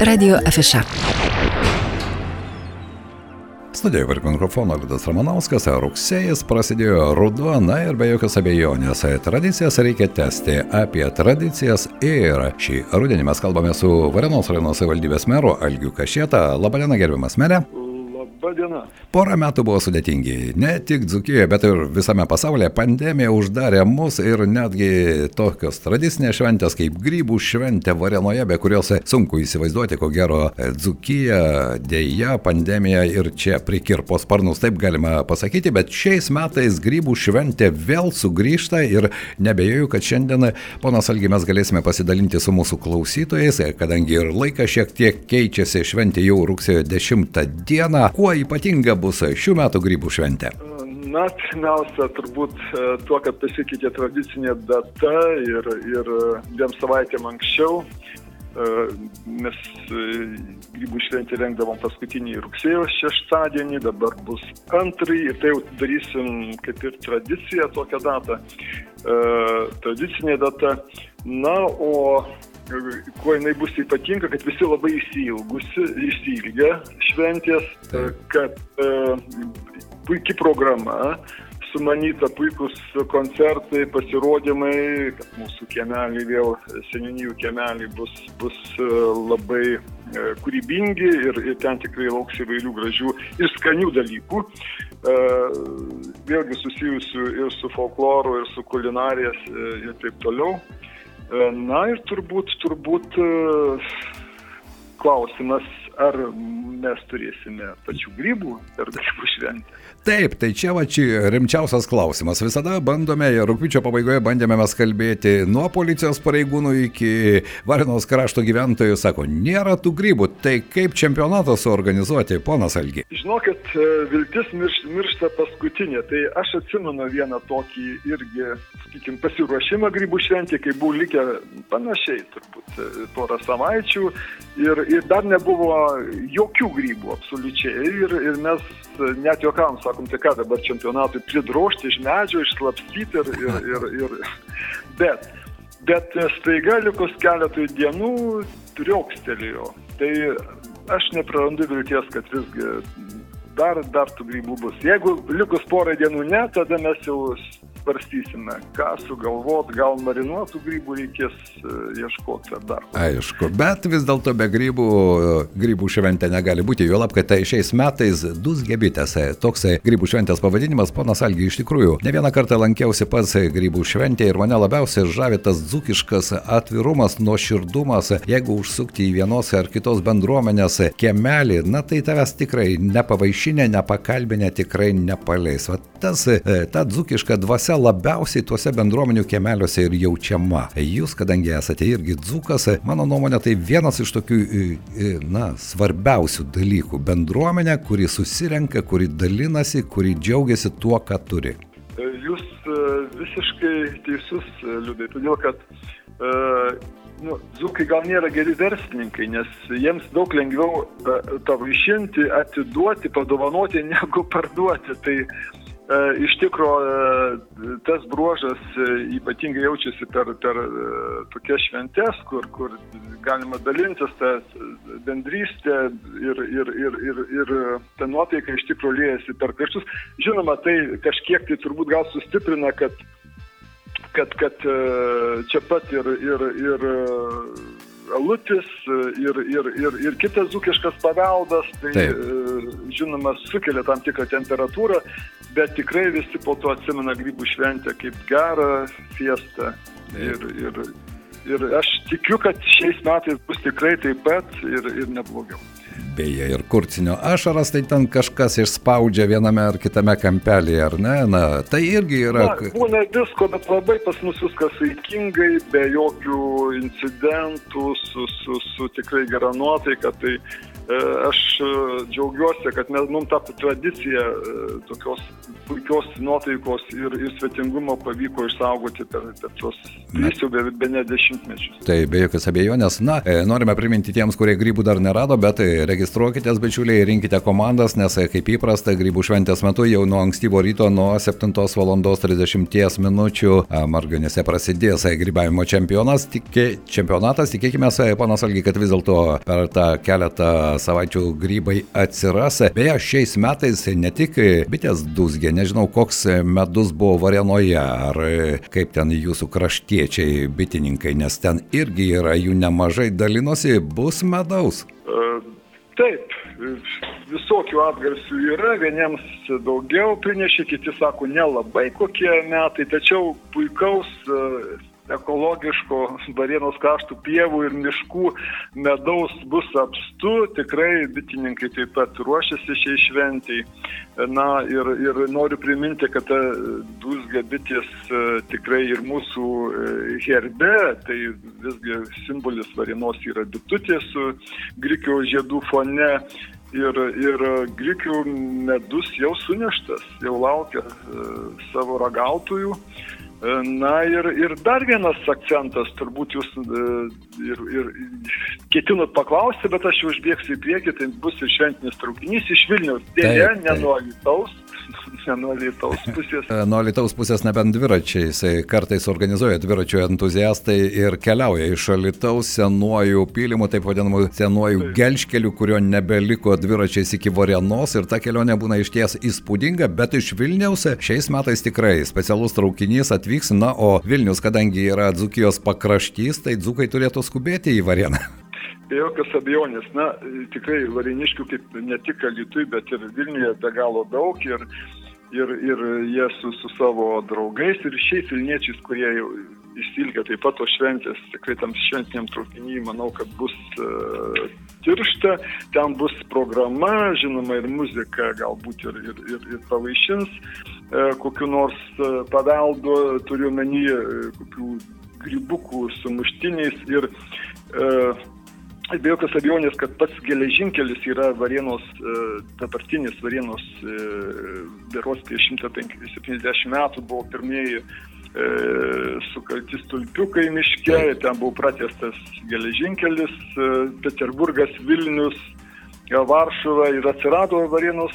Radio Afisha. Studijoje varko mikrofono Liudas Ramanauskas, rugsėjas prasidėjo ruduo, na ir be jokios abejonės, tradicijas reikia tęsti. Apie tradicijas ir šį rudenį mes kalbame su Varenos rajono savivaldybės meru Algiu Kašėta. Labadiena, gerbiamas merė. Labą dieną. Porą metų buvo sudėtingi. Ne tik Dzukijoje, bet ir visame pasaulyje. Pandemija uždarė mus ir netgi tokios tradicinės šventės kaip grybų šventė Varenoje, be kurios sunku įsivaizduoti, ko gero Dzukija dėja pandemija ir čia prikirpo sparnus, taip galima pasakyti, bet šiais metais grybų šventė vėl sugrįžta ir nebejoju, kad šiandien, ponas Algi, mes galėsime pasidalinti su mūsų klausytojais, kadangi ir laikas šiek tiek keičiasi, šventė jau rugsėjo 10 dieną. Kuo ypatinga bus šių metų grybų šventė? Na, pirmiausia, turbūt e, tuo, kad pasikeitė tradicinė data ir, ir dviem savaitėm anksčiau. E, mes e, grybų šventę rengdavom paskutinį rugsėjo šeštadienį, dabar bus antrąjį ir tai jau darysim kaip ir tradiciją tokią datą. Tradicinė data. Na, o kuo jinai bus ypatinga, kad visi labai įsilgusi, įsilgę šventės, kad e, puikia programa, sumanyta puikus koncertai, pasirodymai, kad mūsų kemeliai vėl, seninijų kemeliai bus, bus e, labai e, kūrybingi ir, ir ten tikrai lauks įvairių gražių ir skanių dalykų, e, vėlgi susijusių ir su folkloru, ir su kulinarijas ir taip toliau. Na ir turbūt, turbūt e, klausimas, ar mes turėsime pačių grybų per grybų šventę. Taip, tai čia va čia rimčiausias klausimas. Visada bandome, rūpiučio pabaigoje bandėme mes kalbėti nuo policijos pareigūnų iki Varinos krašto gyventojų, sako, nėra tų grybų, tai kaip čempionatą suorganizuoti, ponas Algi? Žinokit, e, viltis mirš, miršta paskutinė, tai aš atsimenu vieną tokį irgi, sakykim, pasiruošimą grybų šventė, kai buvo likę panašiai, turbūt e, porą savaičių ir, ir dar nebuvo jokių grybų absoliučiai ir, ir mes net juokam sakom, tai ką dabar čempionatui pridrošti iš medžio, išslapstyti ir, ir, ir, ir. Bet, bet staiga likus keletui dienų triukstelėjo. Tai aš neprarandu vilties, kad visgi dar, dar tų grybų bus. Jeigu likus porą dienų ne, tada mes jau svarstysime, ką sugalvot, gal marinuotų grybų reikės e, ieškoti ar dar. Aišku, bet vis dėlto be grybų, grybų šventė negali būti, jo lab, kad tai šiais metais dusgebitės, toks grybų šventės pavadinimas, ponas Algi, iš tikrųjų, ne vieną kartą lankiausi pats grybų šventė ir mane labiausiai žavi tas dzukiškas atvirumas, nuoširdumas, jeigu užsukti į vienos ar kitos bendruomenės kiemelį, na tai tavęs tikrai nepavaišinė, nepakalbinė, tikrai nepaleis. Va tas, e, ta dzukiška dvasia dvasia labiausiai tuose bendruomenių kiemeliuose ir jaučiama. Jūs, kadangi esate irgi dzukas, mano nuomonė, tai vienas iš tokių, na, svarbiausių dalykų - bendruomenė, kuri susirenka, kuri dalinasi, kuri džiaugiasi tuo, ką turi. Jūs e, visiškai teisus, liūdai, todėl kad uh, nu, dzūkai gal nėra geri verslininkai, nes jiems daug lengviau tavo išimti, atiduoti, padovanoti, negu parduoti. Tai E, iš tikrųjų, e, tas bruožas e, ypatingai jaučiasi per, per tokias šventes, kur, kur galima dalintis tą bendrystę ir, ir, ir, ir, ir ta nuotaika iš tikrųjų liejasi per kraštus. Žinoma, tai kažkiek tai turbūt gal sustiprina, kad, kad, kad čia pat ir, ir, ir alutis ir, ir, ir, ir kitas zukiškas paveldas, tai Taip. žinoma sukelia tam tikrą temperatūrą, bet tikrai visi po to atsimena grybų šventę kaip gerą fiestą. Ir, ir, ir aš tikiu, kad šiais metais bus tikrai taip pat ir, ir neblogiau. Beje, ir kurcinio ašaras, tai ten kažkas išspaudžia viename ar kitame kampelėje, ar ne? Na, tai irgi yra. Na, būna visko, bet labai pas mus viskas saikingai, be jokių incidentų, su, su, su tikrai gera nuotaika. Tai aš e, džiaugiuosi, kad mes mums tą tradiciją e, tokios puikios nuotaikos ir, ir svetingumo pavyko išsaugoti per, per tuos tris jau be, be ne dešimtmečius. Tai be jokios abejonės. Na, norime priminti tiems, kurie grybų dar nerado, bet registruokitės, bičiuliai, rinkite komandas, nes kaip įprasta, grybų šventės metu jau nuo ankstyvo ryto nuo 7 val. 30 min. Marganėse prasidės grybavimo čempionas. Tikė, čempionatas, tikėkime, panas Algi, kad vis dėlto per tą keletą savaičių grybai atsiras. Beje, šiais metais ne tik bitės dūzgė, nežinau, koks medus buvo Varenoje, ar kaip ten jūsų kraštiečiai bitininkai, nes ten irgi yra jų nemažai dalinosi, bus medaus. Uh, taip, visokių atgarsių yra, vieniems daugiau prinešė, kiti sako nelabai kokie metai, tačiau puikaus uh, ekologiško Varėnos kraštų pievų ir miškų medaus bus apstu, tikrai bitininkai taip pat ruošiasi šiai šventiai. Na ir, ir noriu priminti, kad dūzga bitės e, tikrai ir mūsų e, herbe, tai visgi simbolis Varėnos yra bitutė su grikio žiedų fone. Ir, ir grikių medus jau suneštas, jau laukia e, savo ragautojų. Na ir, ir dar vienas akcentas, turbūt jūs e, ir, ir ketinot paklausti, bet aš jau užbėgsiu į priekį, tai bus ir šventinis traukinys iš Vilniaus, dėja, ne nuo Lietuvos, nuo Lietuvos pusės. E, nuo Lietuvos pusės nebent dviračiai, jisai kartais organizuoja dviračių entuziastai ir keliauja iš Lietuvos senuoju pylimu, taip vadinamu senuoju gelškeliu, kurio nebeliko dviračiais iki Varienos ir ta kelionė būna iš ties įspūdinga, bet iš Vilniaus šiais metais tikrai specialus traukinys atvyks, na, o Vilnius, kadangi yra Dzukijos pakraštys, tai Dzukai turėtų skubėti į Varieną. Be jokios abejonės, na, tikrai variniškių kaip ne tik Alitui, bet ir Vilniuje be galo daug ir, ir, ir jie su, su savo draugais ir šiais Vilniečiais, kurie jau išsilgia taip pat tos šventės, tikrai tam šventiniam traukiniui, manau, kad bus uh, tiršta, ten bus programa, žinoma, ir muzika galbūt ir, ir, ir, ir pavaišins uh, kokiu nors uh, paveldu, turiu menį uh, kokių grybukų su muštiniais ir uh, Be jokios abejonės, kad pats geležinkelis yra Varienos, e, dabartinis Varienos, e, beros prieš 170 metų buvo pirmieji e, sukalti stulpiukai miške, ten buvo pratestas geležinkelis, Peterburgas, Vilnius, Varšuva ir atsirado Varienos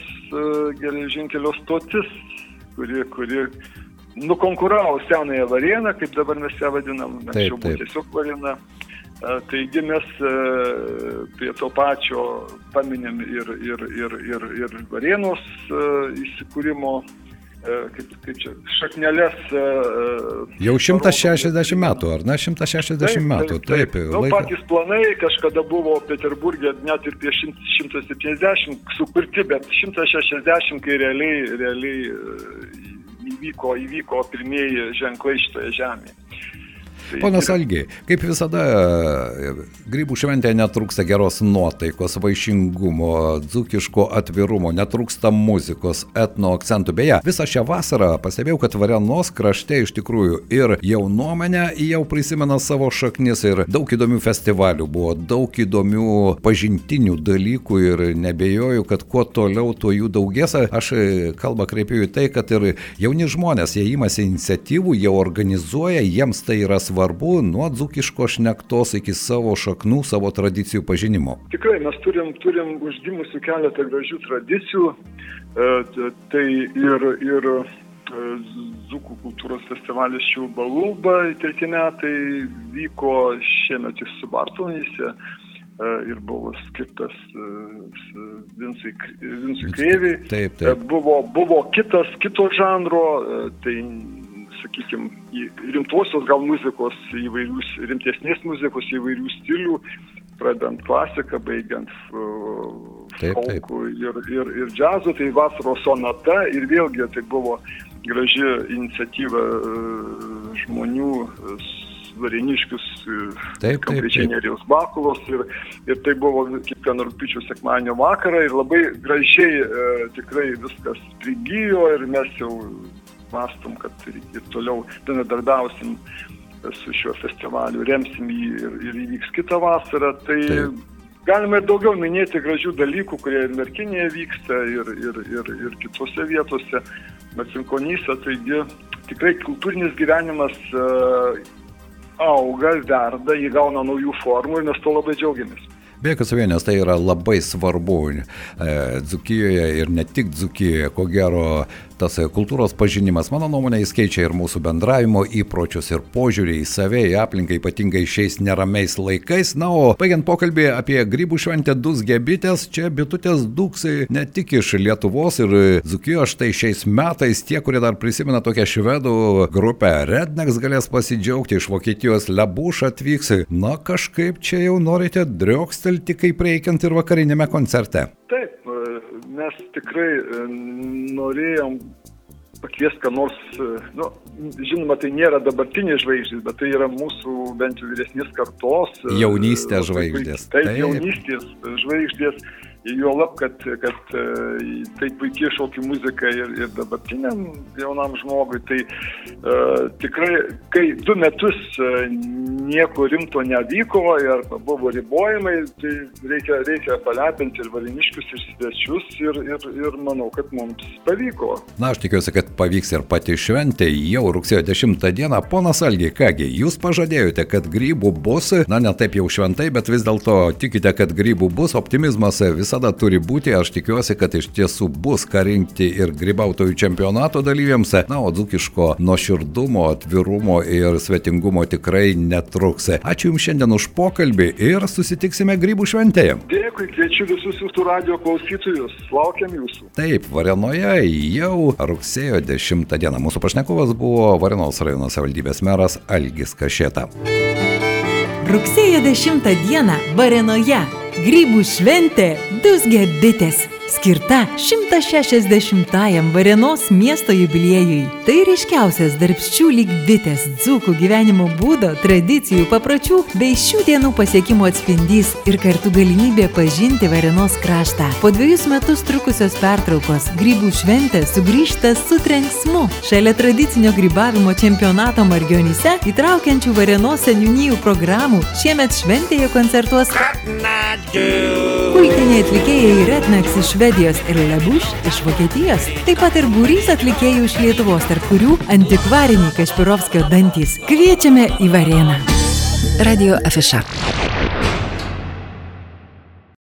geležinkelio stotis, kuri, kuri nukonkuravo senąją Varieną, kaip dabar mes ją vadinam, anksčiau buvo tiesiog Variena. Taigi mes prie to pačio paminėm ir, ir, ir, ir, ir Varėnos įsikūrimo kaip, kaip čia, šaknelės. Jau 160 metų, ar ne? 160 taip, metų, taip. taip, taip. Nu. Patys planai kažkada buvo Peterburgė net ir prieš 170 sukurti, bet 160, kai realiai, realiai įvyko, įvyko pirmieji ženklai šitoje žemėje. Ponas Algi, kaip visada, grybų šventėje netrūksta geros nuotaikos, vaišingumo, dzukiško atvirumo, netrūksta muzikos, etno akcentų. Beje, visą šią vasarą pastebėjau, kad Varenos krašte iš tikrųjų ir jaunuomenė jau prisimena savo šaknis ir daug įdomių festivalių buvo, daug įdomių pažintinių dalykų ir nebejoju, kad kuo toliau, tuo jų daugės. Aš kalbą kreipiu į tai, kad ir jauni žmonės, jie imasi iniciatyvų, jie organizuoja, jiems tai yra svarbu svarbu nuo dzukiško šnektos iki savo šaknų, savo tradicijų pažinimo? Tikrai mes turim, turim užgimusių keletą gražių tradicijų. E, tai ir, ir e, Zukų kultūros festivalis Šiubalūba, treti metai vyko šiemet iš Subartonėse e, ir buvo skirtas Vinsui, Vinsui Krėviai. Taip, taip. Buvo, buvo kitas, kito žanro, tai sakykime, rimtosios gal muzikos, įvairius, rimtesnės muzikos, įvairių stilių, pradant klasiką, baigiant folku ir, ir, ir džiazu, tai vasaros sonata ir vėlgi tai buvo graži iniciatyva e, žmonių variniškius, e, konkrečiai Nerijos Bakulos ir, ir tai buvo kiekvieną rūpiučio sekmanio vakarą ir labai gražiai e, tikrai viskas prigijo ir mes jau mastom, kad ir toliau bendradarbiausim su šiuo festivaliu, remsim jį ir, ir įvyks kitą vasarą. Tai Taip. galima ir daugiau minėti gražių dalykų, kurie ir merkinėje vyksta, ir, ir, ir, ir kitose vietose, Marcinkonyse, taigi tikrai kultūrinis gyvenimas uh, auga, verda, įgauna naujų formų ir mes to labai džiaugiamės. Be jokios abejonės tai yra labai svarbu e, Dzukijoje ir ne tik Dzukijoje, ko gero tas kultūros pažinimas, mano nuomonė, jis keičia ir mūsų bendravimo įpročius ir požiūrį į save, į aplinką, ypatingai šiais neramiais laikais. Na, o baigiant pokalbį apie grybų šventę Dusgė bitės, čia bitutės duksai ne tik iš Lietuvos ir Dzukijos, štai šiais metais tie, kurie dar prisimena tokią švedų grupę Rednex galės pasidžiaugti, iš Vokietijos Lebuš atvyks. Na, kažkaip čia jau norite driokstelti kaip reikiant ir vakarinėme koncerte. Taip, mes tikrai e, norėjom pakviesti, ką nors, e, nu, žinoma, tai nėra dabartinės žvaigždės, bet tai yra mūsų bent jau vyresnės kartos. E, jaunystės žvaigždės. Taip, taip, jaunystės žvaigždės. Juolab, kad, kad tai puikiai šokių muzika ir, ir dabartiniam jaunam žmogui. Tai uh, tikrai, kai du metus uh, nieko rimto nevyko ir buvo ribojimai, tai reikia, reikia palepinti ir valiniškius, ir svečius ir, ir, ir manau, kad mums pavyko. Na, aš tikiuosi, kad pavyks ir pati šventė jau rugsėjo 10 dieną. Ponas Algiai, kągi, jūs pažadėjote, kad grybų bus, na ne taip jau šventai, bet vis dėlto tikite, kad grybų bus, optimizmas visada turi būti, aš tikiuosi, kad iš tiesų bus ką rinkti ir grybautojų čempionato dalyviams, na, o dzukiško nuoširdumo, atvirumo ir svetingumo tikrai netrukus truks. Ačiū Jums šiandien už pokalbį ir susitiksime grybų šventėje. Dėkui, kviečiu visus jūsų radio klausytojus. Laukiam jūsų. Taip, Varenoje jau rugsėjo 10 dieną mūsų pašnekovas buvo Varenos rajono savivaldybės meras Algis Kašėta. Rugsėjo 10 dieną Varenoje grybų šventė Dusgė bitės skirta 160-ajam Varenos miesto jubiliejui. Tai ryškiausias darbščių lyg bitės dzūkų gyvenimo būdo, tradicijų, papročių bei šių dienų pasiekimų atspindys ir kartu galimybė pažinti Varenos kraštą. Po dviejus metus trukusios pertraukos grybų šventė sugrįžta su trenksmu. Šalia tradicinio grybavimo čempionato margionyse įtraukiančių Varenos seniūnijų programų šiemet šventėje koncertuos kultiniai atlikėjai Rednex iš Švedijos ir Lebuš iš Vokietijos. Taip pat ir būrys atlikėjų iš Lietuvos, tarp kurių antikvariniai Kašpirovskio dantys. Kviečiame į Vareną. Radio Afiša.